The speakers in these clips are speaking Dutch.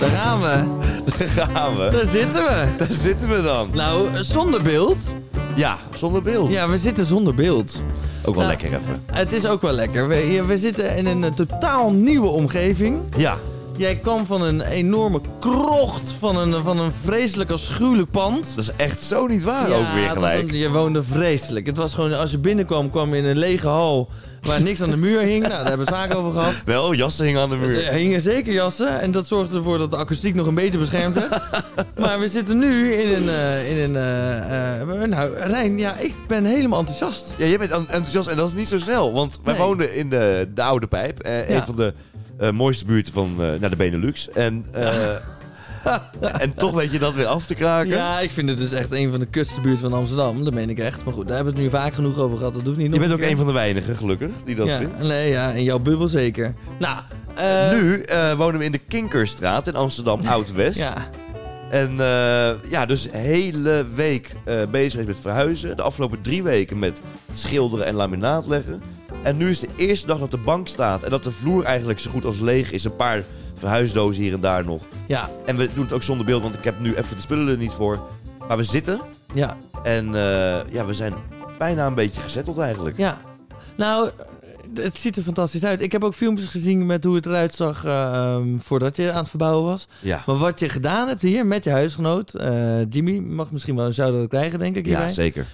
Daar gaan we. Daar gaan we. Daar zitten we. Daar zitten we dan. Nou, zonder beeld. Ja, zonder beeld. Ja, we zitten zonder beeld. Ook wel Nou, lekker even. Het is ook wel lekker. We, we zitten in een eh, totaal nieuwe omgeving. Ja, Jij kwam van een enorme krocht van een, van een vreselijk afschuwelijk pand. dat is echt zo niet waar Ja, ook weer gelijk. een- je woonde vreselijk. Het was gewoon, als je binnenkwam, kwam je in een lege hal waar niks aan de muur hing. Nou, daar hebben we het vaak over gehad. Wel, jassen hingen aan de muur. Er hingen zeker jassen en dat zorgde ervoor dat de akoestiek nog een beetje beschermd werd. maar we zitten nu in een... eh, in een eh, eh, nou, Rijn, ja, ik ben helemaal enthousiast. Ja, jij bent en- enthousiast en dat is niet zo snel. Want wij Nee. woonden in de, de Oude Pijp. eh, Ja. Een van de eh, mooiste buurten van eh, naar de Benelux. En, eh, en toch weet je dat weer af te kraken. Ja, ik vind het dus echt een van de kutste buurten van Amsterdam. Dat meen ik echt. Maar goed, daar hebben we het nu vaak genoeg over gehad. Dat hoeft niet nog Je bent ook keer. een van de weinigen, gelukkig, die dat ja, vindt. Nee, ja, in jouw bubbel zeker. Nou, eh, nu eh, wonen we in de Kinkerstraat in Amsterdam Oud-West. Ja, En eh, ja, dus hele week eh, bezig geweest met verhuizen. De afgelopen drie weken met schilderen en laminaat leggen. En nu is de eerste dag dat de bank staat en dat de vloer eigenlijk zo goed als leeg is. Een paar verhuisdozen hier en daar nog. ja, En we doen het ook zonder beeld, want ik heb nu even de spullen er niet voor. Maar we zitten ja, en eh, ja, we zijn bijna een beetje gezetteld eigenlijk. ja. Nou, het ziet er fantastisch uit. Ik heb ook filmpjes gezien met hoe het eruit zag eh, ehm, voordat je aan het verbouwen was. Ja, Maar wat je gedaan hebt hier met je huisgenoot, eh, Jimmy, mag misschien wel een shout-out krijgen, denk ik. ja hierbij. zeker.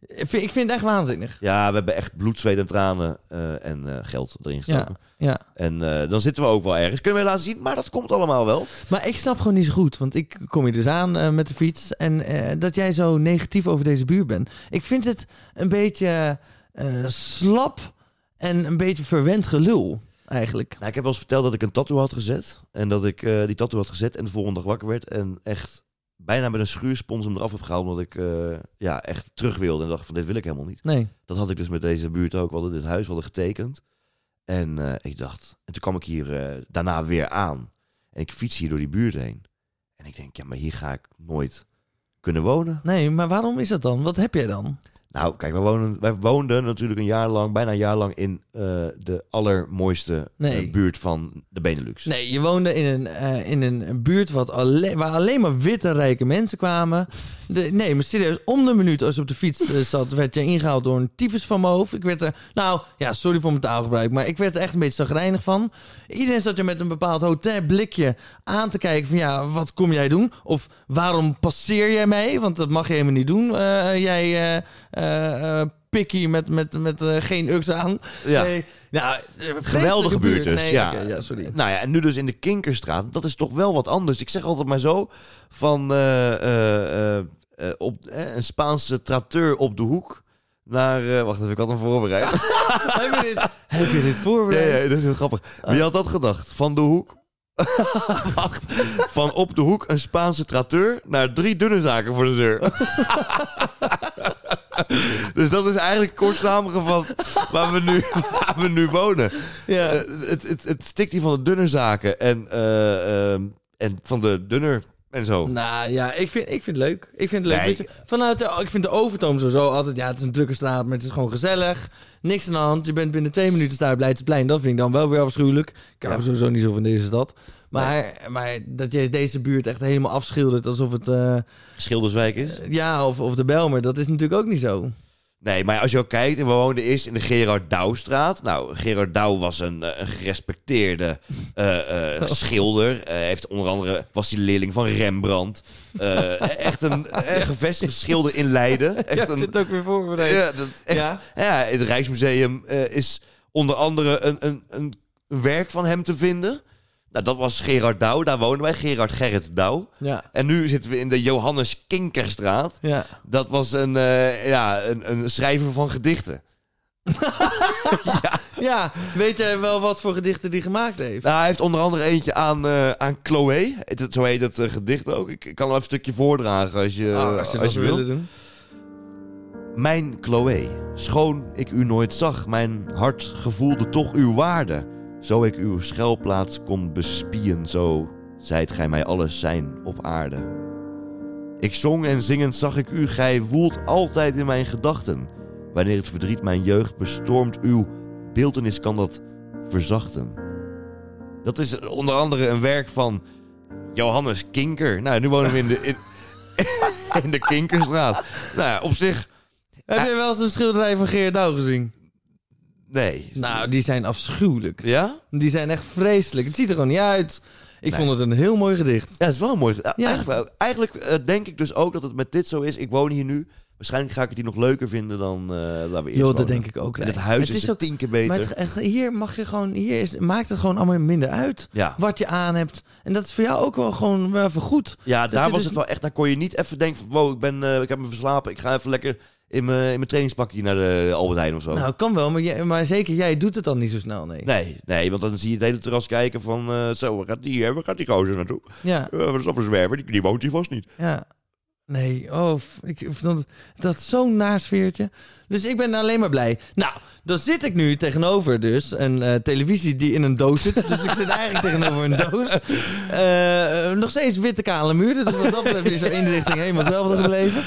Ik vind, ik vind het echt waanzinnig. Ja, we hebben echt bloed, zweet en tranen eh, en eh, geld erin gestoken. Ja. En eh, dan zitten we ook wel ergens. Kunnen we laten zien, maar dat komt allemaal wel. Maar ik snap gewoon niet zo goed, want ik kom hier dus aan met de fiets en dat jij zo negatief over deze buurt bent. Ik vind het een beetje slap en een beetje verwend gelul, eigenlijk. Nou, ik heb wel eens verteld dat ik een tattoo had gezet. En dat ik die tattoo had gezet en de volgende dag wakker werd. En echt bijna met een schuurspons hem eraf heb gehaald. Omdat ik eh, ja, echt terug wilde. En dacht van dit wil ik helemaal niet. Nee. Dat had ik dus met deze buurt ook. We hadden dit huis hadden getekend. En eh, ik dacht... En toen kwam ik hier eh, daarna weer aan. En ik fiets hier door die buurt heen. En ik denk, ja, maar hier ga ik nooit kunnen wonen. Nee, maar waarom is dat dan? Wat heb jij dan? Nou, kijk, wij, wonen, wij woonden natuurlijk een jaar lang, bijna een jaar lang in eh, de allermooiste Nee. eh, buurt van de Benelux. Nee, je woonde in een, eh, in een buurt wat alleen, waar alleen maar witte rijke mensen kwamen. De, nee, maar serieus, om de minuut als je op de fiets zat, werd je ingehaald door een tyfus van mijn hoofd. Ik werd er, nou ja, sorry voor mijn taalgebruik, maar ik werd er echt een beetje zagrijnig van. Iedereen zat je met een bepaald hotelblikje aan te kijken van ja, wat kom jij doen? Of waarom passeer jij mij? Want dat mag je helemaal niet doen. jij eh eh, pikkie met, met, met eh, geen uks aan. Ja. Nee, nou, Geweldige buurt dus, Nee, ja. ja, sorry. Nou ja, en nu dus in de Kinkerstraat. Dat is toch wel wat anders. Ik zeg altijd maar zo van op, een Spaanse tracteur op de hoek naar... wacht even, ik had hem voorbereid. heb, je dit, heb je dit ja, voorbereid? ja, dat is heel grappig. Wie had dat gedacht? Van de hoek... wacht. Van op de hoek een Spaanse tracteur naar drie dunne zaken voor de deur. dus dat is eigenlijk kort samengevat waar we nu, waar we nu wonen. Ja. Eh, het, het, het stikt hier van de dunne zaken en, eh, ehm, en van de dunner en zo. Nou ja, ik vind, ik vind het leuk. Ik vind het leuk. Nee. Je, vanuit de, ik vind de overtoom sowieso altijd... Ja, het is een drukke straat, maar het is gewoon gezellig. Niks aan de hand. Je bent binnen twee minuten staan op Leidseplein. Dat vind ik dan wel weer afschuwelijk. Ik hou Ja. sowieso niet zo van deze stad. Maar, maar dat je deze buurt echt helemaal afschildert alsof het... eh, Schilderswijk is. ja, of, of de Belmer. Dat is natuurlijk ook niet zo. Nee, maar als je ook kijkt, we woonden eerst in de Gerard Douwstraat. Nou, Gerard Douw was een, eh, een gerespecteerde eh, eh, schilder. Eh, heeft onder andere, was hij leerling van Rembrandt. Eh, echt een, een gevestigd schilder in Leiden. Echt ja, een, zit ook weer voorbereid. ja, dat, echt, Ja? ja, het Rijksmuseum eh, is onder andere een, een, een werk van hem te vinden. Nou, dat was Gerard Douw, daar wonen wij. Gerard Gerrit Douw. Ja, En nu zitten we in de Johannes Kinkerstraat. ja. Dat was een, eh, ja, een, een schrijver van gedichten. ja, weet jij wel wat voor gedichten die gemaakt heeft? Nou, hij heeft onder andere eentje aan, eh, aan het- Zo heet het eh, gedicht ook. Ik, kan wel even een stukje voordragen als je, Oh, als je wil. doen. Mijn Chloé, schoon ik u nooit zag, mijn hart gevoelde toch uw waarde. Zo ik uw schuilplaats kon bespien, zo zijt gij mij alles zijn op aarde. Ik zong en zingend zag ik u, gij woelt altijd in mijn gedachten. Wanneer het verdriet mijn jeugd bestormt, uw beeltenis kan dat verzachten. Dat is onder andere een werk van Johannes Kinker. Nou, nu wonen we in de, in, in de Kinkerstraat. Nou ja, op zich, Heb je wel eens een schilderij van Geert Douw gezien? Nee. Nou, die zijn afschuwelijk. Ja? Die zijn echt vreselijk. Het ziet er gewoon niet uit. Ik Nee. vond het een heel mooi gedicht. Ja, het is wel mooi. Ja, Ja. Eigenlijk, eigenlijk eh, denk ik dus ook dat het met dit zo is. Ik woon hier nu. Waarschijnlijk ga ik het hier nog leuker vinden dan eh waar we eerst Jo, dat denk ik ook. En het huis Het is, is ook- tien keer beter. Maar het, echt, hier mag je gewoon, hier is, maakt het gewoon allemaal minder uit ja. wat je aan hebt. En dat is voor jou ook wel gewoon wel even goed. ja, daar was dus- het wel echt. Daar kon je niet even denken van... Wow, ik, ben, eh, ik heb me verslapen. Ik ga even lekker in mijn, in mijn trainingspakje naar de Albert Heijn of zo. Nou, kan wel, maar, jij- maar zeker jij doet het dan niet zo snel, nee. Nee, nee, want dan zie je het hele terras kijken van... eh, zo, waar gaat die, hè? waar gaat die gozer naartoe? Ja, Uh, wat is dat voor zwerver? Die, die woont hier vast niet. ja. Nee, oh, ik dat is zo'n naar sfeertje. Dus ik ben alleen maar blij. Nou, dan zit ik nu tegenover dus een eh, televisie die in een doos zit. Dus ik zit eigenlijk tegenover een doos. Nog steeds witte kale muur. Dus wat dat betreft is de inrichting helemaal hetzelfde gebleven.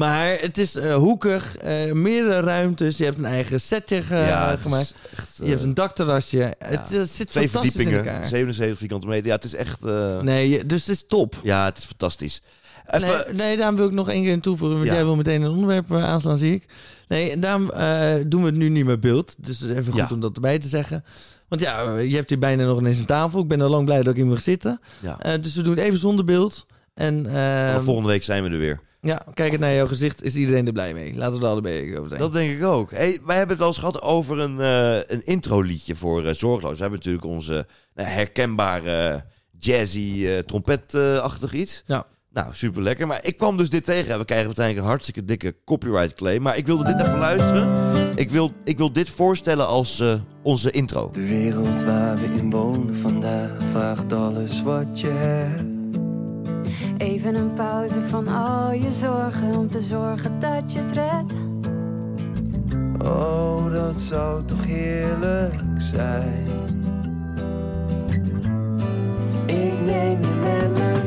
Maar het is eh, hoekig, eh, meerdere ruimtes. Je hebt een eigen setje ge- gemaakt. echt, Je hebt eh, een dakterrasje. Het, het zit twee fantastisch in elkaar. 77 vierkante meter. Ja, het is echt... eh, Nee, dus het is top. Ja, het is fantastisch. Even, Nee, nee, daarom wil ik nog één keer toevoegen. Want Ja. jij wil meteen een onderwerp eh, aanslaan, zie ik. Nee, daarom eh, doen we het nu niet met beeld. Dus even goed Ja. om dat erbij te zeggen. Want ja, je hebt hier bijna nog ineens een tafel. Ik ben al lang blij dat ik hier mag zitten. ja. Eh, dus we doen het even zonder beeld. En Vanaf eh volgende week zijn we er weer. Ja, kijkend naar jouw gezicht is iedereen er blij mee. Laten we er allebei over zijn. Dat denk ik ook. Hey, wij hebben het al eens gehad over een, eh een intro-liedje voor eh, Zorgeloos. We hebben natuurlijk onze eh, herkenbare jazzy eh trompetachtig iets. Ja. Nou, super lekker. Maar ik kwam dus dit tegen. We krijgen uiteindelijk een hartstikke dikke copyright claim. Maar ik wilde dit even luisteren. Ik wil, ik wil dit voorstellen als eh, onze intro. De wereld waar we in wonen vandaag vraagt alles wat je hebt. Even een pauze van al je zorgen om te zorgen dat je het. Oh, dat zou toch heerlijk zijn. Ik neem je met me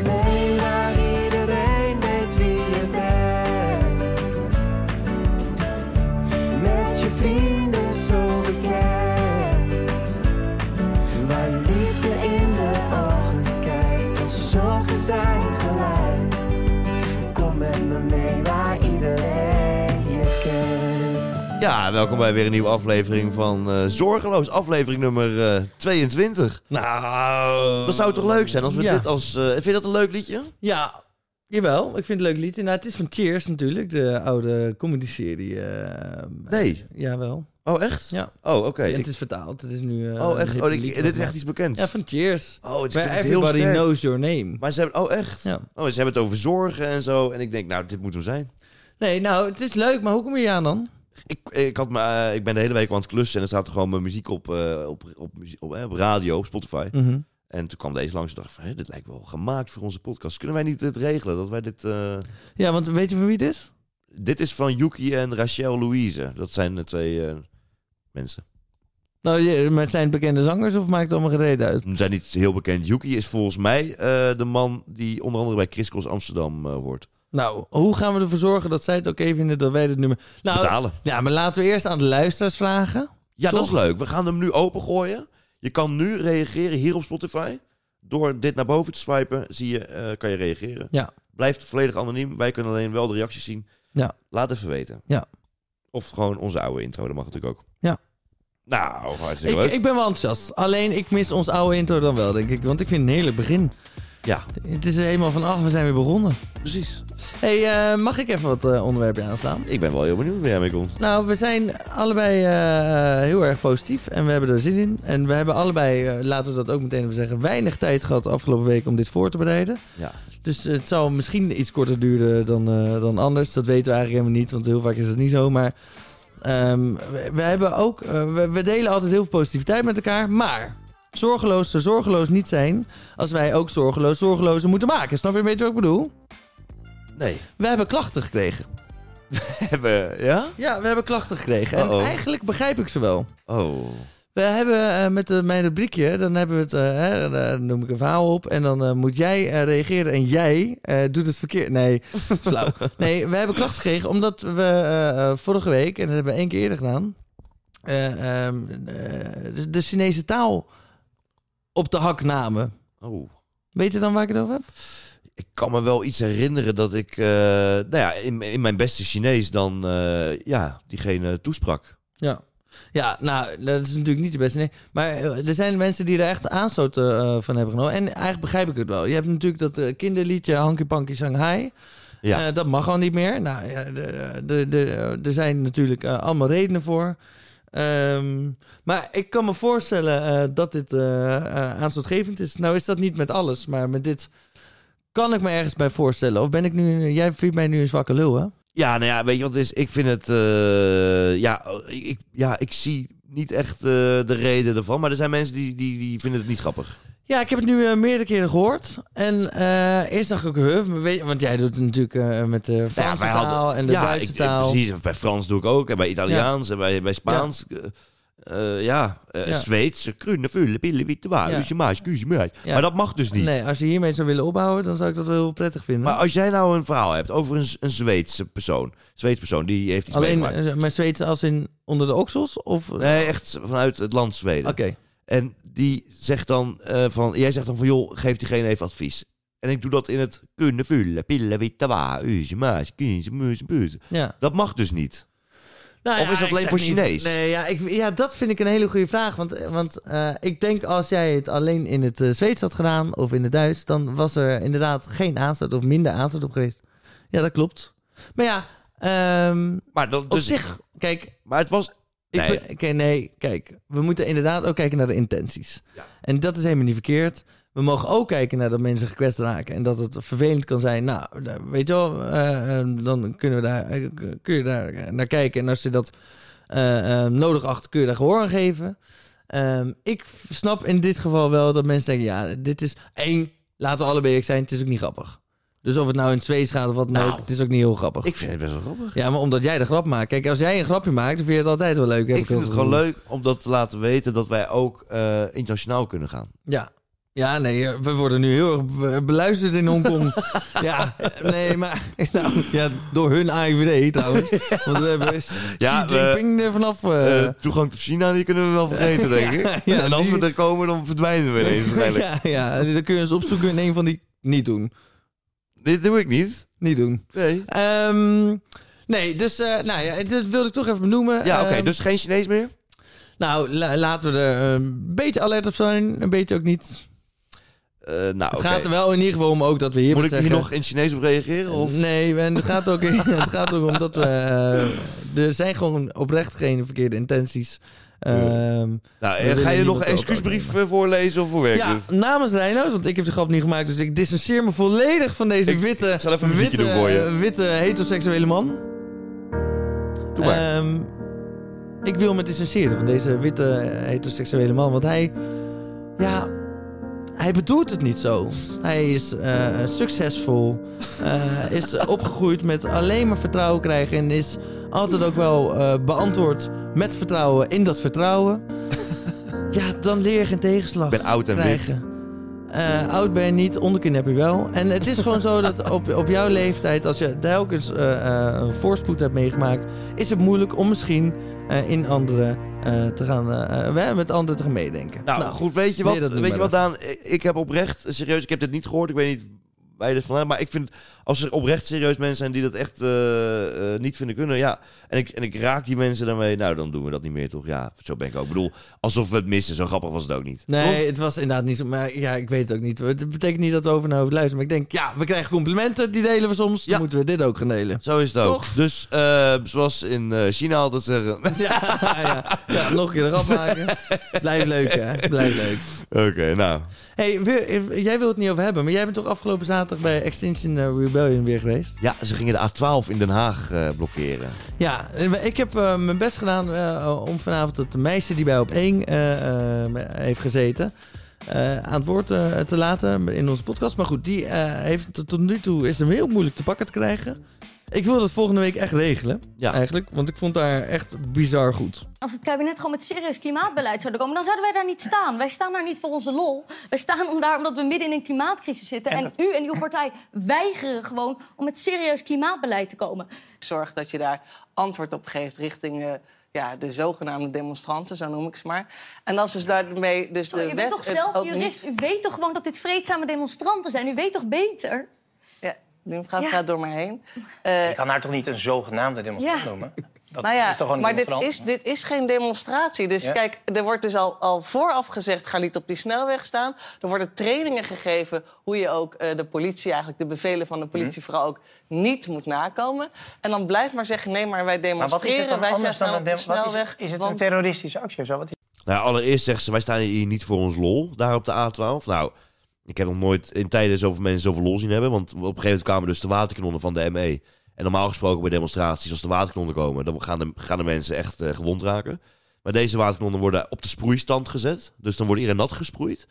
Ja, welkom bij weer een nieuwe aflevering van eh, Zorgeloos. Aflevering nummer eh, 22. Nou... Dat zou toch leuk zijn als we Ja. dit als... eh, vind je dat een leuk liedje? Ja, jawel. Ik vind het een leuk liedje. Nou, het is van Cheers natuurlijk. De oude comedy-serie. eh, Nee. Jawel. Oh, echt? Ja. Oh, oké. En het is vertaald. Het is nu... eh, Oh, echt? Oh, ik- dit is echt iets bekends. Ja, van Cheers. Oh, het is heel everybody sterk. knows your name. Maar ze hebben... Oh, echt? Ja. Oh, ze hebben het over zorgen en zo. En ik denk, nou, dit moet hem zijn. Nee, nou, het is leuk, maar hoe kom je hier aan dan? Ik, ik, had me, eh, ik ben de hele week aan het klussen en er staat gewoon mijn muziek op, eh, op, op, eh, op radio, op Spotify. Mhm. En toen kwam deze langs en dacht van, hé, dit lijkt wel gemaakt voor onze podcast. Kunnen wij niet dit regelen? Dat wij dit... Ja, want weet je van wie het is? Dit is van Yuki en Rachel Louise. Dat zijn de twee mensen. Nou, maar zijn het bekende zangers of maakt het allemaal gereden uit? Ze zijn niet heel bekend. Yuki is volgens mij de man die onder andere bij Chris Cross Amsterdam hoort. Nou, hoe gaan we ervoor zorgen dat zij het oké vinden dat wij het nummer... Nou, Betalen. ja, maar laten we eerst aan de luisteraars vragen. Ja, dat is leuk. We gaan hem nu opengooien. Je kan nu reageren hier op Spotify. Door dit naar boven te swipen, zie je, eh, kan je reageren. Ja. Blijft volledig anoniem. Wij kunnen alleen wel de reacties zien. Ja. Laat even weten. Ja. Of gewoon onze oude intro, dat mag natuurlijk ook. Ja. Nou, hartstikke Ik, leuk. ik ben wel enthousiast. Alleen, ik mis ons oude intro dan wel, denk ik. Want ik vind het een heerlijk begin. Ja, Het is helemaal van, ach, we zijn weer begonnen. precies. hey, eh, mag ik even wat eh, onderwerpen aanslaan? Ik ben wel heel benieuwd waar jij mee komt. Nou, we zijn allebei eh, heel erg positief en we hebben er zin in. En we hebben allebei, laten we dat ook meteen even zeggen, weinig tijd gehad afgelopen week om dit voor te bereiden. Ja. Dus het zal misschien iets korter duren dan, dan anders. Dat weten we eigenlijk helemaal niet, want heel vaak is het niet zo. Maar ehm, we, we hebben ook, we, we delen altijd heel veel positiviteit met elkaar. Maar zorgeloos zou zorgeloos niet zijn als wij ook zorgeloos zorgelozen moeten maken. Snap je een beetje wat ik bedoel? Nee. We hebben klachten gekregen. Hebben, ja? Ja, we hebben klachten gekregen. En eigenlijk begrijp ik ze wel. Oh. We hebben eh, met de, mijn rubriekje, dan hebben we het, eh, hè, dan noem ik een verhaal op. En dan eh, moet jij eh, reageren en jij eh, doet het verkeerd. Nee, flauw. Nee, we hebben klachten gekregen omdat we eh, eh, vorige week, en dat hebben we één keer eerder gedaan, eh, ehm, eh, de, de Chinese taal op de hak namen. Oh. Weet je dan waar ik het over heb? Ik kan me wel iets herinneren dat ik, eh, nou ja, in, in mijn beste Chinees dan, eh, ja, diegene toesprak. Ja. Ja, nou, dat is natuurlijk niet de beste. Nee. Maar eh, er zijn mensen die er echt aanstoot van hebben genomen. En eigenlijk begrijp ik het wel. Je hebt natuurlijk dat kinderliedje Hanky Panky Shanghai. Ja. Dat mag gewoon niet meer. Nou, ja, de- de- de- er zijn natuurlijk allemaal redenen voor. Ehm, maar ik kan me voorstellen eh, dat dit eh, eh, aanstootgevend is. Nou is dat niet met alles, maar met dit kan ik me ergens bij voorstellen. Of ben ik nu... Jij vindt mij nu een zwakke lul, hè? Ja, nou ja, weet je wat is? Ik vind het, ja, ik, ja, ik zie niet echt de reden ervan. Maar er zijn mensen die, die, die vinden het niet grappig. Ja, ik heb het nu eh, meerdere keren gehoord. En eh, eerst dacht ik ook, huh, weet want jij doet het natuurlijk eh, met de Franse wij taal hadden- en de ja, Duitse ik- taal. Precies, bij Frans doe ik ook. En bij Italiaans en bij, bij Spaans. eh, eh, ja, eh Ja. Zweeds. Krunne, vulle, pille, witte waar. Ja. Ja. Maar dat mag dus niet. Nee, als je hiermee zou willen opbouwen, dan zou ik dat wel heel prettig vinden. Maar als jij nou een verhaal hebt over een, een Zweedse persoon. Zweedse persoon, die heeft iets Alleen meegemaakt. eh, maar Zweedse als in onder de oksels? Of... Nee, echt vanuit het land Zweden. Oké. En die zegt dan eh, van, jij zegt dan van, joh, geef diegene even advies. En ik doe dat in het kunnen vullen, pillen, witte buus. Ja. Dat mag dus niet. Nou Of is dat alleen voor niet- Chinees? Nee, ja, ik, ja, dat vind ik een hele goede vraag. Want, want eh, ik denk als jij het alleen in het eh, Zweeds had gedaan of in het Duits, dan was er inderdaad geen aanstoot of minder aanstoot op geweest. Ja, dat klopt. Maar ja, ehm, Maar, dat, op dus, zich, kijk, maar het was... Ik Nee. nee, kijk. We moeten inderdaad ook kijken naar de intenties. Ja. En dat is helemaal niet verkeerd. We mogen ook kijken naar dat mensen gekwetst raken. En dat het vervelend kan zijn. Nou, weet je wel, eh, eh, dan kunnen we daar, eh, kun je daar naar kijken. En als je dat eh, eh, nodig acht, kun je daar gehoor aan geven. Ehm, ik snap in dit geval wel dat mensen denken... Ja, dit is één, laten we allebei zijn, het is ook niet grappig. Dus of het nou in het Zweeds gaat of wat dan Nou, ook, het is ook niet heel grappig. Ik vind het best wel grappig. ja, maar omdat jij de grap maakt. Kijk, als jij een grapje maakt, dan vind je het altijd wel leuk. Ik vind het gewoon leuk om dat te laten weten dat wij ook eh, internationaal kunnen gaan. Ja. Ja, nee, we worden nu heel erg be- beluisterd in Hongkong. ja, nee, maar nou, ja, door hun AIVD trouwens. Want we hebben Xi Ja, we- Jinping er vanaf... eh, Eh, toegang tot China, die kunnen we wel vergeten, denk ik. Ja, ja, en als die- we er komen, dan verdwijnen we ineens waarschijnlijk. ja, ja, dan kun je eens opzoeken in een van die... Niet doen. Dit doe ik niet. Niet doen. Nee. Ehm, nee, dus nou ja, dat wilde ik toch even benoemen. Ja, oké, Ehm, dus geen Chinees meer? Nou, la- laten we er eh, een beetje alert op zijn. Een beetje ook niet. Eh, nou, Het gaat er wel in ieder geval om ook dat we hier Moet ik zeggen... hier nog in Chinees op reageren? Of? Nee, en het gaat ook, het gaat ook om dat we... eh, er zijn gewoon oprecht geen verkeerde intenties. Ehm, Nou, eh, ga je nog een excuusbrief voorlezen of hoe werkt ja, namens Reinoud, want ik heb de grap niet gemaakt, dus ik distancieer me volledig van deze Ik- witte, ik zal even witte, doen voor je. eh, witte heteroseksuele man. Doe maar. Ehm, ik wil me distancieren van deze witte eh, heteroseksuele man, want hij, ja, hij bedoelt het niet zo. Hij is eh, succesvol, eh, is opgegroeid met alleen maar vertrouwen krijgen en is altijd ook wel eh, beantwoord met vertrouwen in dat vertrouwen. Ja, dan leer je geen tegenslag Ik ben oud en wit. krijgen. Eh, oud ben je niet, onderkin heb je wel. En het is gewoon zo dat op, op jouw leeftijd, als je telkens een voorspoed hebt meegemaakt, is het moeilijk om misschien in anderen eh, te gaan, eh, met anderen te gaan meedenken. Nou, goed, weet je wat, weet je wat Daan? Ik heb oprecht, serieus, ik heb dit niet gehoord. Ik weet niet waar je dit vandaan Maar ik vind, als er oprecht serieus mensen zijn die dat echt eh, eh, niet vinden kunnen, ja. En ik, en ik raak die mensen daarmee, nou, dan doen we dat niet meer, toch? Ja, zo ben ik ook. Ik bedoel, alsof we het missen, zo grappig was het ook niet. Nee, het was inderdaad niet zo. Maar ja, ik weet het ook niet. Het betekent niet dat we over naar hoeven luisteren. Maar ik denk, ja, we krijgen complimenten. Die delen we soms. Dan moeten we dit ook gaan delen. Zo is het ook. Toch? Dus, eh, zoals in eh, China altijd zeggen... Ja, ja, ja, nog een keer grap maken. Blijf leuk, hè? Blijf leuk. Oké, nou. Hey, wil- jij wil het niet over hebben, maar jij bent toch afgelopen zaterdag bij Extinction eh, Rebellion weer geweest? Ja, ze gingen de A12 in Den Haag eh, blokkeren. Ja, eh, ik heb eh, mijn best gedaan eh, om vanavond het meisje die bij op één eh, eh, heeft gezeten. eh, aan het woord eh, te laten in onze podcast. Maar goed, die eh, heeft tot- tot nu toe is hem heel moeilijk te pakken te krijgen. Ik wil dat volgende week echt regelen, Ja. eigenlijk. Want ik vond haar echt bizar goed. Als het kabinet gewoon met serieus klimaatbeleid zou komen, dan zouden wij daar niet staan. Wij staan daar niet voor onze lol. Wij staan om daar omdat we midden in een klimaatcrisis zitten. En u en uw partij weigeren gewoon om met serieus klimaatbeleid te komen. Zorg dat je daar antwoord op geeft richting eh, ja, de zogenaamde demonstranten, zo noem ik ze maar. En als ze daarmee dus de Oh, je wet bent toch zelf ook jurist? niet- U weet toch gewoon dat dit vreedzame demonstranten zijn? U weet toch beter? Nu gaat Ja. gaat door me heen. Eh, Je kan haar toch niet een zogenaamde demonstrant Ja. noemen? Dat nou ja, is toch gewoon een maar dit is, dit is geen demonstratie. Dus Ja? kijk, er wordt dus al, al vooraf gezegd... ga niet op die snelweg staan. Er worden trainingen gegeven hoe je ook eh, de politie... eigenlijk de bevelen van de politie Mhm. vooral ook niet moet nakomen. En dan blijft maar zeggen, nee, maar wij Maar wat is het demonstreren. wij anders staan op de is het- snelweg. Is het een terroristische actie of zo? Wat is... Nou, allereerst zeggen ze, wij staan hier niet voor ons lol, daar op de A12. Nou, ik heb nog nooit in tijden zoveel mensen zoveel lol zien hebben. Want op een gegeven moment kwamen dus de waterkanonnen van de ME. En normaal gesproken bij demonstraties, als de waterkanonnen komen... dan gaan de, gaan de mensen echt eh, gewond raken. Maar deze waterkanonnen worden op de sproeistand gezet. Dus dan wordt iedereen nat gesproeid.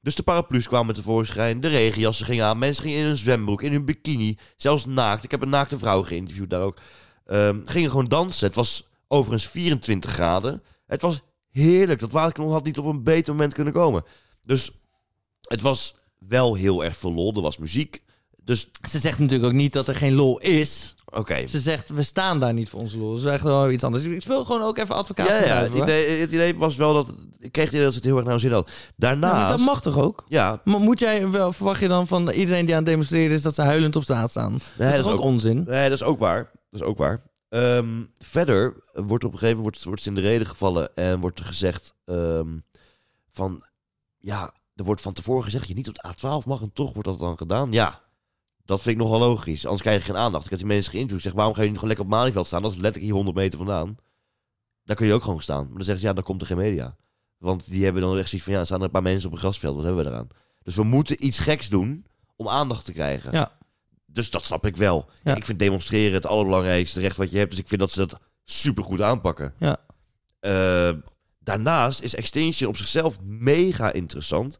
Dus de paraplu's kwamen tevoorschijn, de regenjassen gingen aan... mensen gingen in hun zwembroek, in hun bikini, zelfs naakt. Ik heb een naakte vrouw geïnterviewd daar ook. Ehm, gingen gewoon dansen. Het was overigens 24 graden. Het was heerlijk. Dat waterkanon had niet op een beter moment kunnen komen. Dus het was wel heel erg veel lol. Er was muziek. Dus Ze zegt natuurlijk ook niet dat er geen lol is. oké. Ze zegt, we staan daar niet voor onze lol. Is echt wel iets anders. Ik speel gewoon ook even advocaat Ja, ja. Het idee, het idee was wel dat... Ik kreeg het idee dat ze het heel erg naar hun zin had. Daarnaast... dat mag toch ook? Ja, Maar moet jij wel, verwacht je dan van iedereen die aan het demonstreren is dat ze huilend op straat staan? dat is dat toch is ook, ook- onzin? Nee, dat is ook waar. Dat is ook waar. Ehm, verder wordt op een gegeven moment wordt, wordt ze in de reden gevallen en wordt er gezegd ehm, van ja, er wordt van tevoren gezegd dat je niet op de A12 mag en toch wordt dat dan gedaan. Ja, dat vind ik nogal logisch. Anders krijg je geen aandacht. Ik heb die mensen geïnterviewd. Ik zeg, waarom ga je niet gewoon lekker op Malieveld staan? Dat is letterlijk hier 100 meter vandaan. Daar kun je ook gewoon staan. Maar dan zeggen ze, ja, dan komt er geen media. Want die hebben dan echt zoiets van, ja, er staan er een paar mensen op een grasveld. Wat hebben we eraan? Dus we moeten iets geks doen om aandacht te krijgen. Ja. Dus dat snap ik wel. Ja. Ik vind demonstreren het allerbelangrijkste recht wat je hebt. Dus ik vind dat ze dat supergoed aanpakken. Ja. Eh, daarnaast is Extinction op zichzelf mega interessant.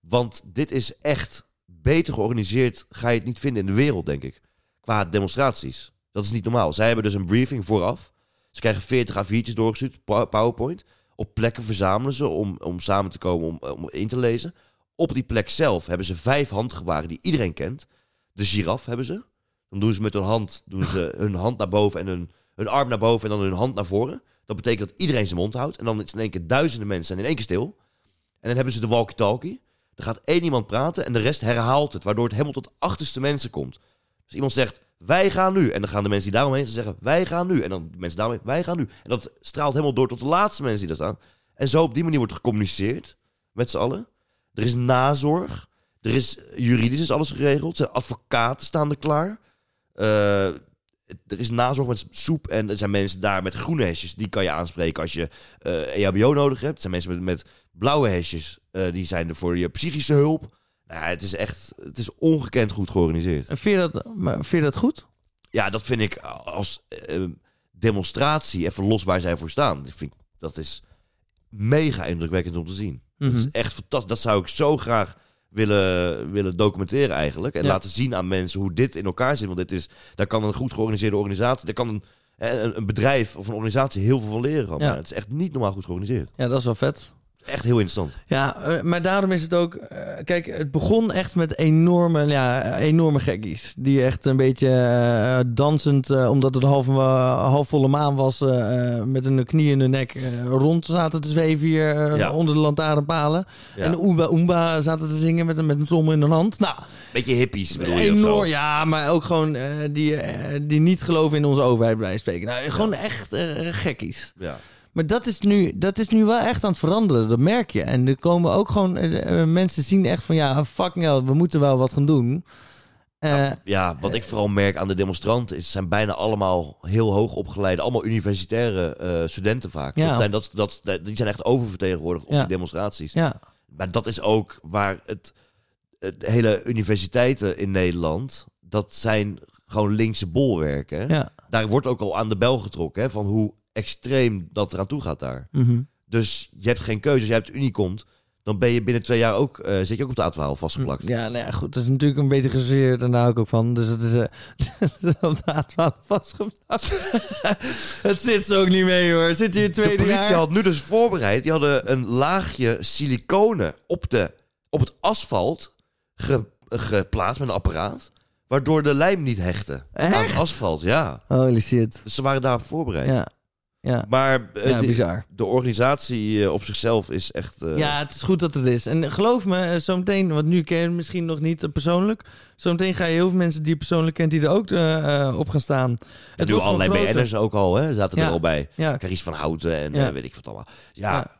Want dit is echt beter georganiseerd. Ga je het niet vinden in de wereld, denk ik. Qua demonstraties. Dat is niet normaal. Zij hebben dus een briefing vooraf. Ze krijgen 40 A4'tjes doorgestuurd, PowerPoint. Op plekken verzamelen ze om, om samen te komen, om, om in te lezen. Op die plek zelf hebben ze vijf handgebaren die iedereen kent. De giraf hebben ze. Dan doen ze met hun hand, doen ze hun hand naar boven en hun, hun arm naar boven en dan hun hand naar voren. Dat betekent dat iedereen zijn mond houdt. En dan is in één keer duizenden mensen zijn in één keer stil. En dan hebben ze de walkie-talkie. Dan gaat één iemand praten en de rest herhaalt het. Waardoor het helemaal tot de achterste mensen komt. Dus iemand zegt, wij gaan nu. En dan gaan de mensen die daaromheen zeggen, wij gaan nu. En dan de mensen daaromheen, wij gaan nu. En dat straalt helemaal door tot de laatste mensen die daar staan. En zo op die manier wordt er gecommuniceerd met z'n allen. Er is nazorg. Er is juridisch is alles geregeld. Er zijn advocaten staan er klaar. Eh, er is nazorg met soep. En er zijn mensen daar met groene hesjes. Die kan je aanspreken als je eh EHBO nodig hebt. Er zijn mensen met, met blauwe hesjes. eh, die zijn er voor je psychische hulp. Nou, het is echt het is ongekend goed georganiseerd. En Vind je dat, vind je dat goed? Ja, dat vind ik als eh, demonstratie, even los waar zij voor staan. Dat, vind ik, dat is mega indrukwekkend om te zien. Dat is Mhm. echt fantastisch. Dat zou ik zo graag willen, willen documenteren eigenlijk. En Ja. laten zien aan mensen hoe dit in elkaar zit. Want dit is, daar kan een goed georganiseerde organisatie, daar kan een, een, een bedrijf of een organisatie heel veel van leren. Ja. Het is echt niet normaal goed georganiseerd. Ja, dat is wel vet. Echt heel interessant. Ja, eh, maar daarom is het ook... eh, kijk, het begon echt met enorme, ja, enorme gekkies. Die echt een beetje eh, dansend, omdat het half, eh, halfvolle maan was... met een knie in de nek rond zaten te zweven hier Ja. onder de lantaarnpalen. Ja. En de Oomba Oomba zaten te zingen met, een- met een trommel in de hand. Nou, Beetje hippies bedoel je of zo? enorm. Ja, maar ook gewoon die, die niet geloven in onze overheid bij spreken. Nou, gewoon echt gekkies. Ja. Maar dat is, nu, dat is nu wel echt aan het veranderen, dat merk je. En er komen ook gewoon eh, eh, mensen zien echt van ja, fucking hell, we moeten wel wat gaan doen. Eh, Ja, wat ik vooral merk aan de demonstranten is, zijn bijna allemaal heel hoog opgeleide, allemaal universitaire studenten vaak. Ja. Dat zijn, dat, dat, die zijn echt oververtegenwoordigd op Ja. die demonstraties. ja, Maar dat is ook waar het, het hele universiteiten in Nederland, dat zijn gewoon linkse bolwerken. ja. Daar wordt ook al aan de bel getrokken hè, van hoe extreem dat eraan toe gaat daar. mhm. Dus je hebt geen keuze. Als de Unie komt, dan ben je binnen twee jaar ook, eh, zit je ook op de A12 vastgeplakt. Ja, nou ja, goed. Dat is natuurlijk een beetje gezeerd en daar hou ik ook van. Dus het is eh op de A12 vastgeplakt. het zit zo ook niet mee hoor. Zit je in het De tweede politie jaar? had nu dus voorbereid. Die hadden een laagje siliconen op, de, op het asfalt ge- geplaatst met een apparaat. Waardoor de lijm niet hechtte aan het asfalt. Ja. Holy shit. Dus ze waren daarop voorbereid. Ja. Ja, Maar eh, ja de, bizar. de organisatie eh, op zichzelf is echt... eh, Ja, het is goed dat het is. En geloof me, zometeen, want nu ken je misschien nog niet persoonlijk. Zometeen ga je heel veel mensen die je persoonlijk kent, die er ook eh, op gaan staan. En Het wordt allerlei. BN'ers ook al, hè? Zaten Ja. er al bij. Ja, Caries van Houten en weet ik wat allemaal. Ja,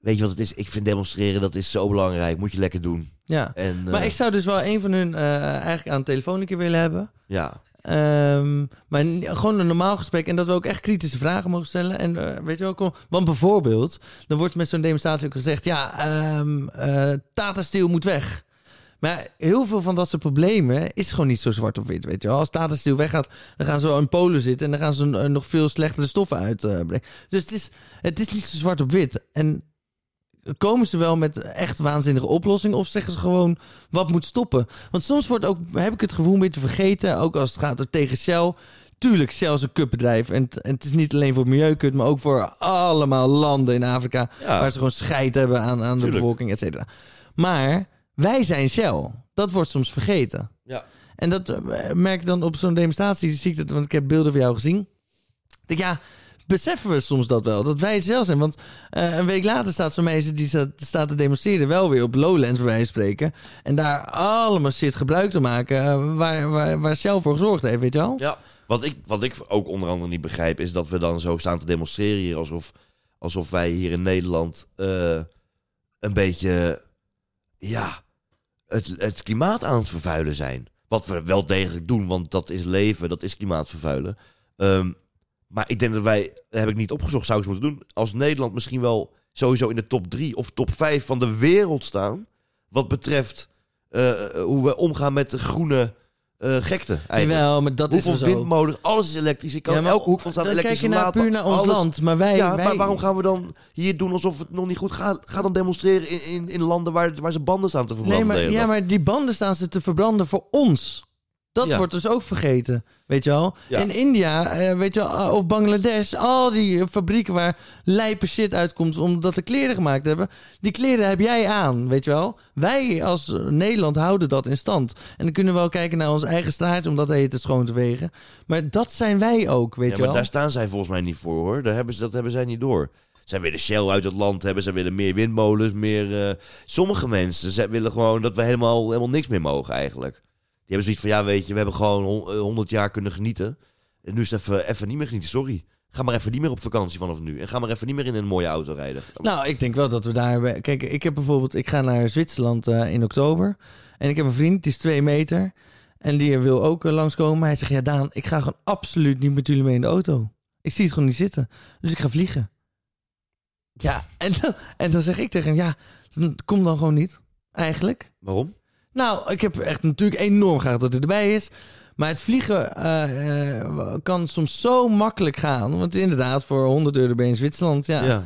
weet je wat het is? Ik vind demonstreren, dat is zo belangrijk. Moet je lekker doen. ja. En, Maar ik zou dus wel een van hun eigenlijk aan de telefoon een keer willen hebben. Ja, Ehm, maar gewoon een normaal gesprek. En dat we ook echt kritische vragen mogen stellen. En eh, weet je wel, want bijvoorbeeld, dan wordt met zo'n demonstratie ook gezegd: ja, eh, Tata Steel moet weg. Maar heel veel van dat soort problemen is gewoon niet zo zwart op wit, weet je. Als Tata Steel weggaat, dan gaan ze in Polen zitten... en dan gaan ze eh, nog veel slechtere stoffen uitbrengen. dus het is, het is niet zo zwart op wit. En komen ze wel met echt waanzinnige oplossingen... of zeggen ze gewoon wat moet stoppen? Want soms wordt ook, heb ik het gevoel, een beetje vergeten... ook als het gaat er tegen Shell... Tuurlijk, Shell is een kutbedrijf. En, het- en het is niet alleen voor milieukut... maar ook voor allemaal landen in Afrika... ja. waar ze gewoon scheid hebben aan, aan de bevolking, et cetera. Maar wij zijn Shell. Dat wordt soms vergeten. Ja. En dat eh, merk ik dan op zo'n demonstratie. Zie ik dat, want ik heb beelden van jou gezien. Ik denk, ja, beseffen we soms dat wel? Dat wij het zelf zijn. Want eh, een week later staat zo'n meisje die staat, te demonstreren... wel weer op Lowlands, bij wijze spreken. En daar allemaal shit gebruik te maken... eh, waar, waar, waar Shell voor gezorgd heeft, weet je wel? Ja, wat ik, wat ik ook onder andere niet begrijp... is dat we dan zo staan te demonstreren hier... alsof, alsof wij hier in Nederland eh, een beetje... ja, het, het klimaat aan het vervuilen zijn. Wat we wel degelijk doen, want dat is leven, dat is klimaatvervuilen. Ehm, maar ik denk dat wij, dat heb ik niet opgezocht, zou ik eens moeten doen... als Nederland misschien wel sowieso in de top 3 of top 5 van de wereld staan... wat betreft eh, hoe we omgaan met de groene eh, gekte eigenlijk. Jawel, maar dat Hoeveel is wel zo. windmolens, alles is elektrisch. Je kan Ja, in elke hoek van stad Dan kijk elektrisch je naar, puur naar ons alles. land. Maar wij... Ja, wij maar waarom gaan we dan hier doen alsof het nog niet goed gaat? Ga dan demonstreren in, in, in landen waar, waar ze banden staan te verbranden. Nee, maar, ja, maar die banden staan ze te verbranden voor ons. Dat Ja. wordt dus ook vergeten, weet je wel. Ja. In India, eh, weet je wel, eh, of Bangladesh, al die eh, fabrieken waar lijpe shit uitkomt omdat de kleren gemaakt hebben, die kleren heb jij aan, weet je wel. Wij als eh, Nederland houden dat in stand. En dan kunnen we wel kijken naar onze eigen straat om dat eten schoon te wegen. Maar dat zijn wij ook, weet ja, je maar wel. daar staan zij volgens mij niet voor hoor. Daar hebben ze, dat hebben zij niet door. Zij willen Shell uit het land hebben. Zij willen meer windmolens, meer... sommige mensen zij willen gewoon dat we helemaal, helemaal niks meer mogen eigenlijk. Die hebben zoiets van, ja weet je, we hebben gewoon hon- eh, 100 jaar kunnen genieten. En nu is het even, even niet meer genieten, sorry. Ga maar even niet meer op vakantie vanaf nu. En ga maar even niet meer in een mooie auto rijden. Nou, ik denk wel dat we daar... Kijk, ik heb bijvoorbeeld... Ik ga naar Zwitserland eh, in oktober. En ik heb een vriend, die is twee meter. En die wil ook eh, langskomen. Hij zegt, ja Daan, ik ga gewoon absoluut niet met jullie mee in de auto. Ik zie het gewoon niet zitten. Dus ik ga vliegen. Ja, en dan, en dan zeg ik tegen hem, ja, dan- kom dan gewoon niet. Eigenlijk. Waarom? Nou, ik heb echt natuurlijk enorm graag dat hij erbij is. Maar het vliegen eh, eh, kan soms zo makkelijk gaan. Want inderdaad, voor 100 euro ben je in Zwitserland. Ja. ja.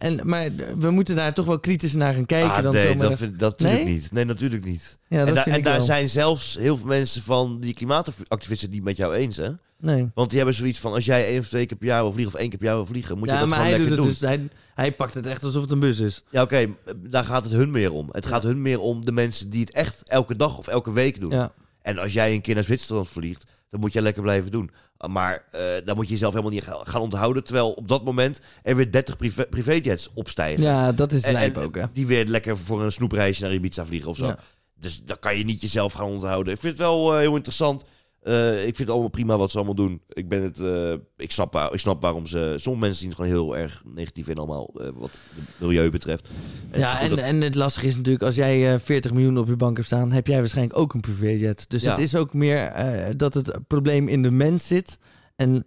En, maar we moeten daar toch wel kritisch naar gaan kijken. Ah, dan nee, zomaar- dat, vind, dat natuurlijk Nee? niet. Nee, natuurlijk niet. ja, dat en en daar wel. zijn zelfs heel veel mensen van die klimaatactivisten die het met jou eens, hè? Nee. Want die hebben zoiets van, als jij één of twee keer per jaar wil vliegen... of één keer per jaar wil vliegen, moet je dat maar gewoon hij lekker doet het doen. dus. Hij, hij pakt het echt alsof het een bus is. Ja, oké, daar gaat het hun meer om. Het gaat hun meer om de mensen die het echt elke dag of elke week doen. Ja. En als jij een keer naar Zwitserland vliegt, dan moet je lekker blijven doen. Maar eh dan moet je jezelf helemaal niet gaan onthouden... terwijl op dat moment er weer 30 privé, privéjets opstijgen. ja, dat is lijp ook, hè. Die weer lekker voor een snoepreisje naar Ibiza vliegen of zo. Ja. Dus dan kan je niet jezelf gaan onthouden. Ik vind het wel eh, heel interessant. Eh, ik vind het allemaal prima wat ze allemaal doen. Ik, ben het, eh, ik, snap, waar- ik snap waarom ze... Sommige mensen zien het gewoon heel erg negatief in allemaal... eh, wat het milieu betreft. En Ja, en, dat- en het lastige is natuurlijk, als jij eh, 40 miljoen op je bank hebt staan, heb jij waarschijnlijk ook een privéjet. Dus Ja. het is ook meer dat het probleem in de mens zit. En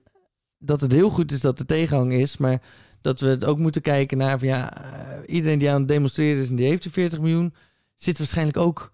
dat het heel goed is dat er tegenhang is, maar dat we het ook moeten kijken naar van ja, iedereen die aan het demonstreren is en die heeft die 40 miljoen, zit waarschijnlijk ook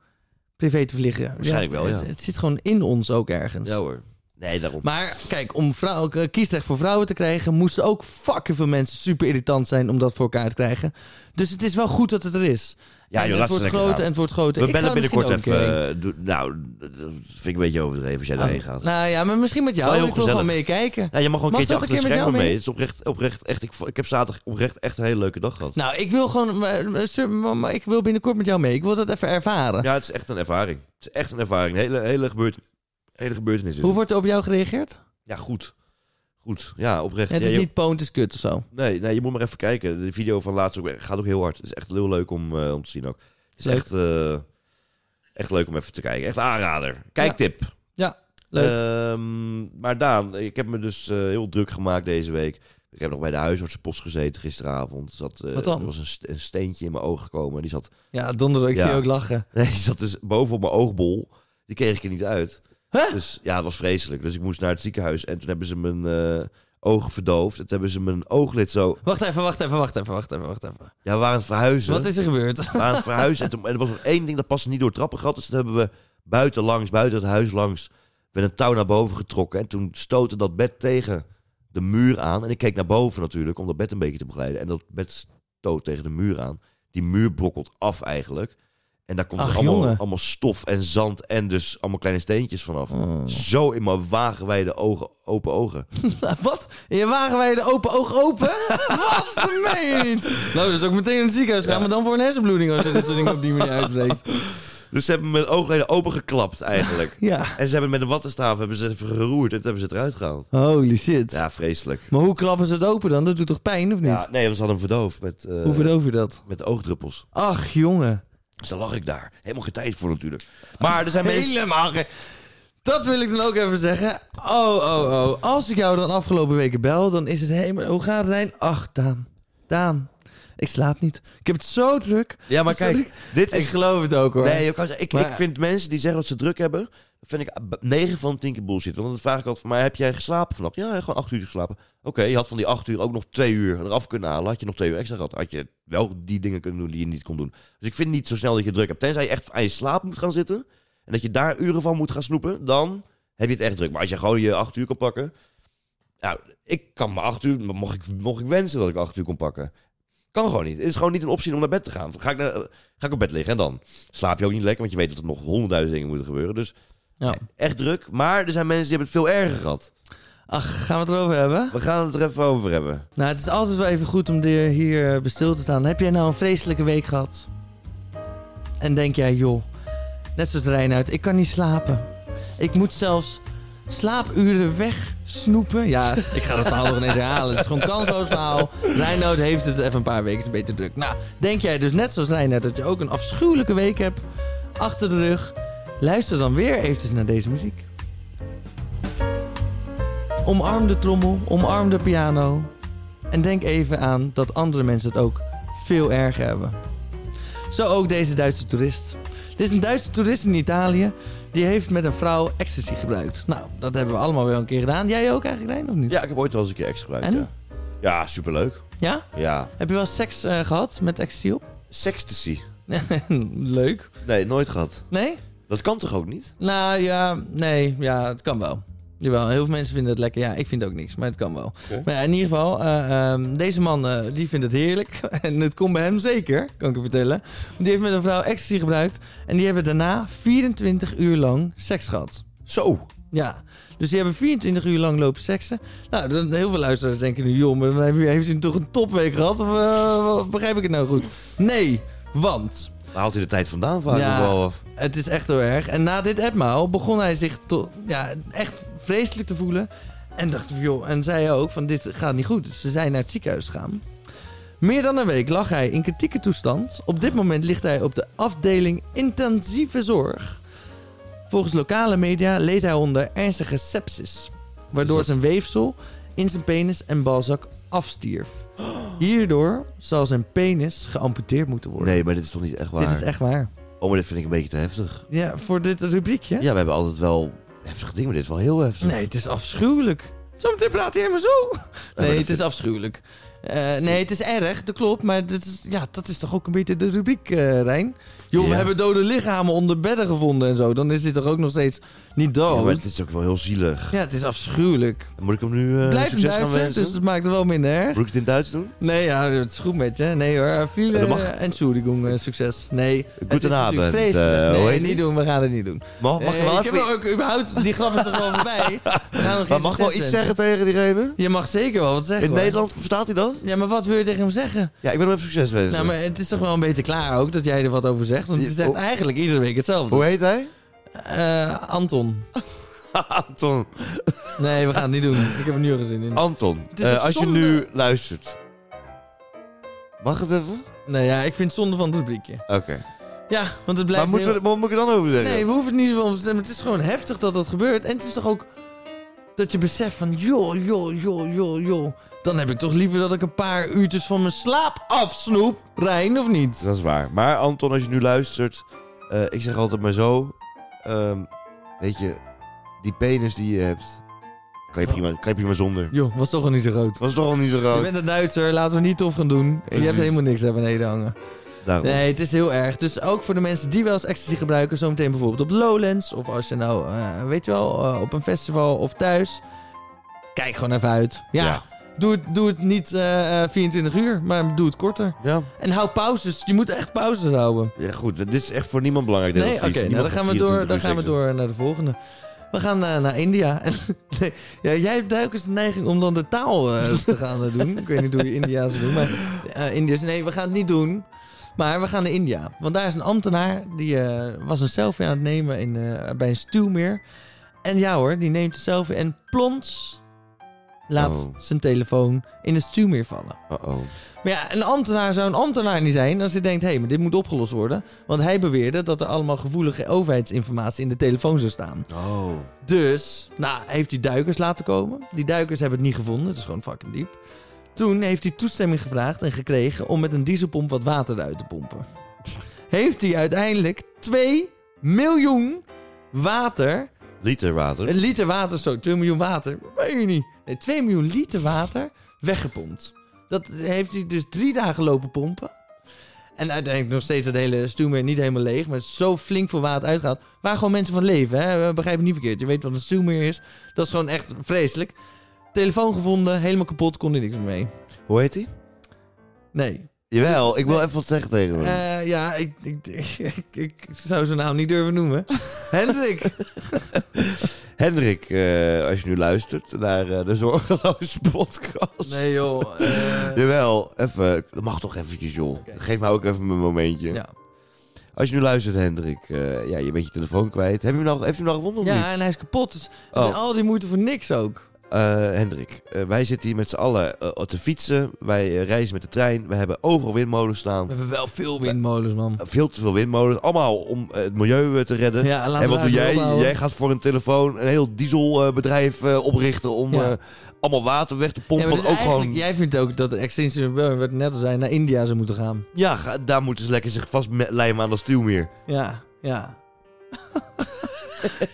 privé te vliegen. Waarschijnlijk wel, Het, ja. het zit gewoon in ons ook ergens. Ja hoor. Nee, daarom. Maar kijk, om vrouw, eh, kiesrecht voor vrouwen te krijgen, moesten ook fucking veel mensen super irritant zijn om dat voor elkaar te krijgen. Dus het is wel goed dat het er is. Ja, En joh, het wordt groter gaan. en het wordt groter. We Ik bellen binnenkort even... eh, doen- nou, dat vind ik een beetje overdreven als jij Oh, daarheen gaat. Nou ja, maar misschien met jou. Heel Ik wil gewoon meekijken. Ja, je mag gewoon een keertje achter een de schermen mee. mee? Het is oprecht, oprecht echt, ik, ik heb zaterdag oprecht echt een hele leuke dag gehad. Nou, ik wil gewoon... maar- maar- sir, maar- maar Ik wil binnenkort met jou mee. Ik wil dat even ervaren. Ja, het is echt een ervaring. Het is echt een ervaring. Een hele, hele, gebeurt, hele gebeurtenis is Hoe wordt er op jou gereageerd? Ja, goed. goed. Ja, oprecht. Het Ja, is je- niet poon, het is kut of zo. Nee, nee, je moet maar even kijken. De video van laatst ook, gaat ook heel hard. Het is echt heel leuk om, eh, om te zien ook. Het is Leuk. echt, eh, echt leuk om even te kijken. Echt aanrader. Kijktip. Leuk. Ehm, maar Daan, ik heb me dus eh, heel druk gemaakt deze week. Ik heb nog bij de huisartsenpost gezeten gisteravond. Er Zat, Wat dan? Er was een, st- een steentje in mijn oog gekomen. Die zat, ja, donderdag, ik Ja. zie je ook lachen. nee, die zat dus boven op mijn oogbol. Die kreeg ik er niet uit. Huh? Dus ja, het was vreselijk. Dus ik moest naar het ziekenhuis. En toen hebben ze mijn eh, ogen verdoofd. En toen hebben ze mijn ooglid zo... Wacht even, wacht even, wacht even, wacht even, wacht even. Ja, we waren aan het verhuizen. Wat is er gebeurd? We waren aan het verhuizen. En, toen, en er was nog één ding dat paste niet door het trappengat. Dus toen hebben we buiten langs, buiten het huis langs... met een touw naar boven getrokken. En toen stootte dat bed tegen de muur aan. En ik keek naar boven natuurlijk, om dat bed een beetje te begeleiden. En dat bed stoot tegen de muur aan. Die muur brokkelt af eigenlijk. En daar komt Ach, er allemaal, allemaal stof en zand en dus allemaal kleine steentjes vanaf. Oh. Zo in mijn wagenwijde ogen, open ogen. Wat? In je wagen wij de open oog open? Wat? Dat meen je niet. Nou, dus ook meteen in het ziekenhuis gaan, Ja. maar dan voor een hersenbloeding als je dit soort dingen op die manier uitspreekt. Dus ze hebben mijn ooglijnen opengeklapt eigenlijk. Ja. En ze hebben met een wattenstaaf hebben ze even geroerd en toen hebben ze het eruit gehaald. Holy shit. Ja, vreselijk. Maar hoe klappen ze het open dan? Dat doet toch pijn, of niet? Ja, nee, we hadden hem verdoofd met, eh, hoe verdoof je dat? met oogdruppels. Ach, jongen. Dus dan lag ik daar. Helemaal geen tijd voor natuurlijk. Maar er zijn mensen... Helemaal geen... Dat wil ik dan ook even zeggen. Oh, oh, oh. Als ik jou dan afgelopen weken bel, dan is het helemaal... Hoe gaat het zijn? Ach, Daan. Daan. Ik slaap niet. Ik heb het zo druk. Ja, maar kijk, dit Ik is... geloof het ook, hoor. Nee, je kan zeggen, ik, Maar- ik vind mensen die zeggen dat ze druk hebben, vind ik 9 van de 10 keer bullshit. Want dan vraag ik altijd van mij, heb jij geslapen vannacht? Ja, gewoon 8 uur geslapen. Oké, je had van die 8 uur ook nog 2 uur eraf kunnen halen. Had je nog 2 uur extra gehad, had je wel die dingen kunnen doen die je niet kon doen. Dus ik vind niet zo snel dat je druk hebt. Tenzij je echt aan je slaap moet gaan zitten en dat je daar uren van moet gaan snoepen, dan heb je het echt druk. Maar als je gewoon je 8 uur kan pakken, nou, ik kan maar 8 uur, mocht ik, mocht ik wensen dat ik 8 uur kon pakken. Kan gewoon niet. Het is gewoon niet een optie om naar bed te gaan. Ga ik, naar, ga ik op bed liggen en dan slaap je ook niet lekker, want je weet dat er nog honderdduizend dingen moeten gebeuren. Dus Ja. echt druk. Maar er zijn mensen die hebben het veel erger gehad. Ach, gaan we het erover hebben? We gaan het er even over hebben. Nou, het is altijd wel even goed om hier, hier eh, bij stil te staan. Heb jij nou een vreselijke week gehad? En denk jij, joh, net zoals Reinoud, ik kan niet slapen. Ik moet zelfs slaapuren wegsnoepen. Ja, ik ga dat verhaal nog ineens herhalen. Het is gewoon kansloos verhaal. Reinoud heeft het even een paar weken een beetje druk. Nou, denk jij dus net zoals Reinoud dat je ook een afschuwelijke week hebt achter de rug? Luister dan weer eventjes naar deze muziek. Omarm de trommel, omarm de piano. En denk even aan dat andere mensen het ook veel erger hebben. Zo ook deze Duitse toerist. Dit is een Duitse toerist in Italië. Die heeft met een vrouw ecstasy gebruikt. Nou, dat hebben we allemaal wel een keer gedaan. Jij ook eigenlijk, Rijn, of niet? Ja, ik heb ooit wel eens een keer extra gebruikt. En? Ja. ja, superleuk. Ja? Ja. Heb je wel seks eh, gehad met ecstasy op? Sextasy. Leuk. Nee, nooit gehad. Nee? Dat kan toch ook niet? Nou ja, nee, ja, het kan wel. Jawel, heel veel mensen vinden het lekker. Ja, ik vind ook niks, maar het kan wel. Maar ja, in ieder geval, eh, ehm, deze man eh, die vindt het heerlijk. en het komt bij hem zeker, kan ik je vertellen. Die heeft met een vrouw ecstasy gebruikt. En die hebben daarna 24 uur lang seks gehad. Zo. Ja, dus die hebben 24 uur lang lopen seksen. Nou, dan, heel veel luisteraars denken nu, joh, maar dan heeft hij- heeft hij toch een topweek gehad? Of eh, begrijp ik het nou goed? Nee, want Waar haalt hij de tijd vandaan vaak Ja. wel af? het is echt heel erg. En na dit etmaal begon hij zich ja, echt vreselijk te voelen. En dacht, joh, en zei ook van dit gaat niet goed. Dus ze zijn naar het ziekenhuis gegaan. Meer dan een week lag hij in kritieke toestand. Op dit moment ligt hij op de afdeling intensieve zorg. Volgens lokale media leed hij onder ernstige sepsis. Waardoor zijn weefsel in zijn penis en balzak afstierf. Hierdoor zal zijn penis geamputeerd moeten worden. Nee, maar dit is toch niet echt waar? Dit is echt waar. Oh, maar dit vind ik een beetje te heftig. Ja, voor dit rubriekje? Ja, we hebben altijd wel heftige dingen, maar dit is wel heel heftig. Nee, het is afschuwelijk. Zometeen praat hij helemaal zo. Nee, het is afschuwelijk. Eh, nee, het is erg, dat klopt. Maar dit is, ja, dat is toch ook een beetje de rubriek, eh Rijn? Joh, we Ja. hebben dode lichamen onder bedden gevonden en zo. Dan is dit toch ook nog steeds niet Ja, dood? maar Ja, het is ook wel heel zielig. het is afschuwelijk. Moet ik hem nu eh, Blijf succes gaan wensen? dus het maakt het wel minder erg. Moet ik het in Duits doen? Nee, ja, het is goed met je. Nee hoor, Ja, dat mag. Entschuldigung, eh, succes. Nee, het is Goedenavond, eh, hoe nee, heet niet doen, we gaan het niet doen. Mag, mag Nee, je wel ik heb even... ook überhaupt, die grap is toch wel voorbij. We gaan nog Maar mag ik wel iets zeggen tegen diegene? Je mag zeker wel wat zeggen. In hoor. Nederland verstaat hij dat? Ja, maar wat wil je tegen hem zeggen? Ja, ik wil hem even succes wensen. Nou, maar het is toch wel een beetje klaar ook dat jij er wat over zegt. Want je Je- zegt hoe- eigenlijk iedere week hetzelfde. Hoe heet hij? Eh, Anton. Anton, Nee, we gaan het niet doen. Ik heb er nu al gezien in. Anton, Het is eh, als je nu luistert. Mag het even? Nee, ja, ik vind het zonde van het rubriekje. Oké. Ja, want het blijft Maar moeten heel- we, wat moet ik er dan over zeggen? Nee, we hoeven het niet zo over te stemmen. Het is gewoon heftig dat dat gebeurt. En het is toch ook dat je beseft van... joh, joh, joh, joh, joh. Dan heb ik toch liever dat ik een paar uurtjes van mijn slaap afsnoep. Rijn, of niet? Dat is waar. Maar Anton, als je nu luistert, eh, ik zeg altijd maar zo. ehm, weet je, die penis die je hebt, kan je prima, kan je prima zonder. Joh, was toch al niet zo groot. Was toch al niet zo Je groot? bent een Duitser, laten we niet tof gaan doen. Je hebt helemaal niks daar beneden hangen. Daarom. Nee, het is heel erg. Dus ook voor de mensen die wel eens ecstasy gebruiken, zometeen bijvoorbeeld op Lowlands. Of als je nou, eh, weet je wel, eh, op een festival of thuis. Kijk gewoon even uit. Ja, Ja. Doe, het, doe het niet eh, eh, 24 uur, maar doe het korter. Ja. En hou pauzes. Je moet echt pauzes houden. ja, goed. Dit is echt voor niemand belangrijk. Nee, oké. nou, dan gaan we, door, 24 dan gaan we door naar de volgende. We gaan naar India. nee, ja, jij hebt duikers de neiging om dan de taal te gaan doen. Ik weet niet hoe je India's doet, maar Indiërs. Nee, we gaan het niet doen. Maar we gaan naar India. Want daar is een ambtenaar die eh, was een selfie aan het nemen in, eh, bij een stuwmeer. En ja hoor, die neemt een selfie en plons laat Oh. zijn telefoon in het stuwmeer vallen. Uh-oh. Maar ja, een ambtenaar zou een ambtenaar niet zijn als hij denkt... hé, hey, maar dit moet opgelost worden. Want hij beweerde dat er allemaal gevoelige overheidsinformatie in de telefoon zou staan. Oh. Dus, nou, heeft hij duikers laten komen. Die duikers hebben het niet gevonden. Het is gewoon fucking diep. Toen heeft hij toestemming gevraagd en gekregen om met een dieselpomp wat water eruit te pompen. Heeft hij uiteindelijk 2 miljoen water, Liter water. een liter water, zo, 2 miljoen water, weet je niet. Nee, 2 miljoen liter water weggepompt. Dat heeft hij dus drie dagen lopen pompen. En uiteindelijk nog steeds het hele stuwmeer niet helemaal leeg. Maar zo flink veel water uitgaat. Waar gewoon mensen van leven. Hè? Begrijp het niet verkeerd. Je weet wat een stuwmeer is. Dat is gewoon echt vreselijk. Telefoon gevonden. Helemaal kapot. Kon er niks meer mee. Hoe heet hij? Nee. Jawel, ik wil even wat zeggen tegen hem. Eh, ja, ik, ik, ik, ik zou zijn naam niet durven noemen. Hendrik. Hendrik, eh, als je nu luistert naar eh, de Zorgeloze podcast. Nee joh. eh, Jawel, even. Dat mag toch eventjes, joh. Oké. Geef mij ook even mijn momentje. ja. Als je nu luistert, Hendrik, eh, ja, je bent je telefoon kwijt. Heb je hem nou, heeft hem nou gevonden of niet? ja, en hij is kapot. Dus Oh. al die moeite voor niks ook. Eh, Hendrik, eh, wij zitten hier met z'n allen eh, te fietsen. Wij reizen met de trein. We hebben overal windmolens staan. We hebben wel veel windmolens, man. Veel te veel windmolens. Allemaal om het milieu te redden. Ja, en wat doe jij? Jij gaat voor een telefoon een heel dieselbedrijf oprichten om Ja. allemaal water weg te pompen. dus ook gewoon. Jij vindt ook dat de Extinction Rebellion, wat we net al zei, naar India zou moeten gaan. Ja, daar moeten ze lekker zich vastlijmen aan dat stuwmeer. Ja, ja.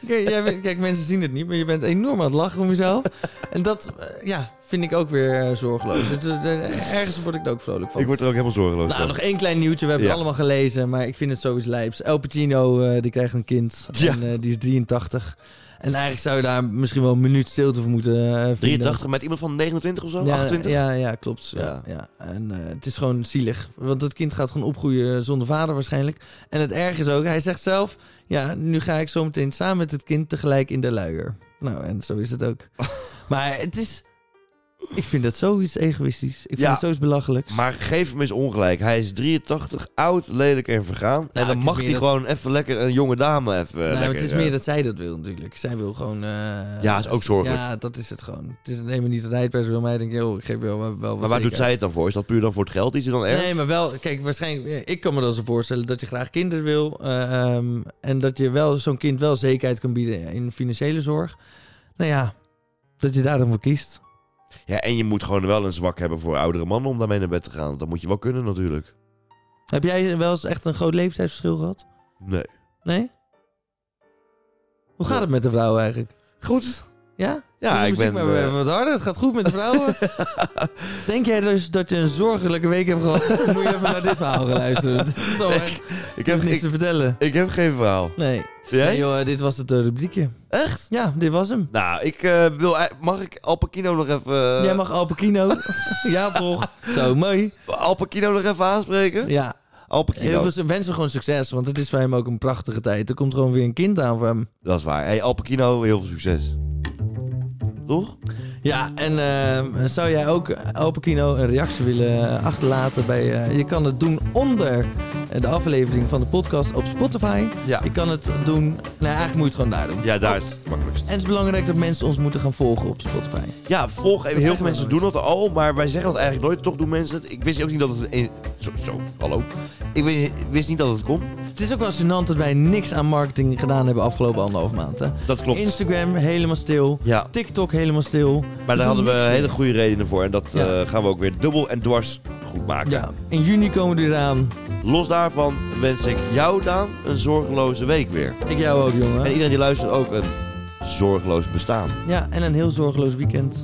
kijk, jij bent- kijk, mensen zien het niet, maar je bent enorm aan het lachen om jezelf. En dat, eh, ja, vind ik ook weer eh, zorgeloos. Eh, ergens word ik er ook vrolijk van. Ik word er ook helemaal zorgeloos Nou, van. nog één klein nieuwtje. We hebben Ja. het allemaal gelezen, maar ik vind het sowieso lijps. El Pacino, die krijgt een kind. Ja. En die is 83. En eigenlijk zou je daar misschien wel een minuut stilte voor moeten vinden. 83 met iemand van 29 of zo? Ja, 28? Ja, ja klopt. Ja. Ja. En het is gewoon zielig. Want het kind gaat gewoon opgroeien zonder vader waarschijnlijk. En het erg is ook, hij zegt zelf... Ja, nu ga ik zometeen samen met het kind tegelijk in de luier. Nou, en zo is het ook. maar het is... Ik vind dat zoiets egoïstisch. Ik vind Ja. het zoiets belachelijks. Maar geef hem eens ongelijk. Hij is 83, oud, lelijk en vergaan. en dan is mag hij dat- gewoon even lekker een jonge dame even Nee, lekker, het is eh, meer dat zij dat wil natuurlijk. Zij wil gewoon... eh, Ja, is ook zorgelijk. Ja, dat is het gewoon. Het is helemaal niet het rijdpersoneel. Maar ik denk, joh, ik geef wel, wel Maar waar doet zij het dan voor? Is dat puur dan voor het geld die ze dan erft? Nee, maar wel, kijk, waarschijnlijk, ik kan me dan zo voorstellen dat je graag kinderen wil. eh, ehm, en dat je wel zo'n kind wel zekerheid kan bieden in financiële zorg. Nou ja, dat je daar dan voor kiest. Ja, en je moet gewoon wel een zwak hebben voor oudere mannen om daarmee naar bed te gaan. Dat moet je wel kunnen natuurlijk. Heb jij wel eens echt een groot leeftijdsverschil gehad? Nee. Nee? Hoe gaat Ja. het met de vrouw eigenlijk? Goed. Ja? Ja, ik ben... maar even wat harder. Het gaat goed met de vrouwen. Denk jij dus dat je een zorgelijke week hebt gehad? Moet je even naar dit verhaal gaan luisteren. Dit is zo echt ik, heb, niks ik, te vertellen. ik heb geen verhaal. Nee. Jij? Nee joh, dit was het eh, rubriekje. Echt? Ja, dit was hem. Nou, ik eh, wil... Mag ik Al Pacino nog even... Jij mag Al Pacino. ja, toch? Zo, mooi. Al Pacino nog even aanspreken? Ja, Al Pacino. heel veel wensen gewoon succes, want het is voor hem ook een prachtige tijd. Er komt gewoon weer een kind aan voor hem. Dat is waar. Hey, Al Pacino, heel veel succes. Toch? Ja, en eh, zou jij ook Al Pacino een reactie willen achterlaten bij... eh, je kan het doen onder de aflevering van de podcast op Spotify. Ja. Je kan het doen... Nou, eigenlijk moet je het gewoon daar doen. Ja, daar is het makkelijkst. En het is belangrijk dat mensen ons moeten gaan volgen op Spotify. Ja, volg even. Heel veel mensen doen dat al, maar wij zeggen dat eigenlijk nooit. Toch doen mensen het. Ik wist ook niet dat het... Een... Zo, zo, hallo. Ik wi- wist niet dat het kon. Het is ook wel gênant dat wij niks aan marketing gedaan hebben afgelopen anderhalf maand. Hè? Dat klopt. Instagram helemaal stil. Ja, TikTok helemaal stil. maar daar hadden we hele goede redenen voor. En dat Ja. eh, gaan we ook weer dubbel en dwars goed maken. Ja, in juni komen we eraan. Los daarvan wens ik jou, Daan, een zorgeloze week weer. Ik jou ook, En jongen. iedereen die luistert ook een zorgeloos bestaan. Ja, en een heel zorgeloos weekend.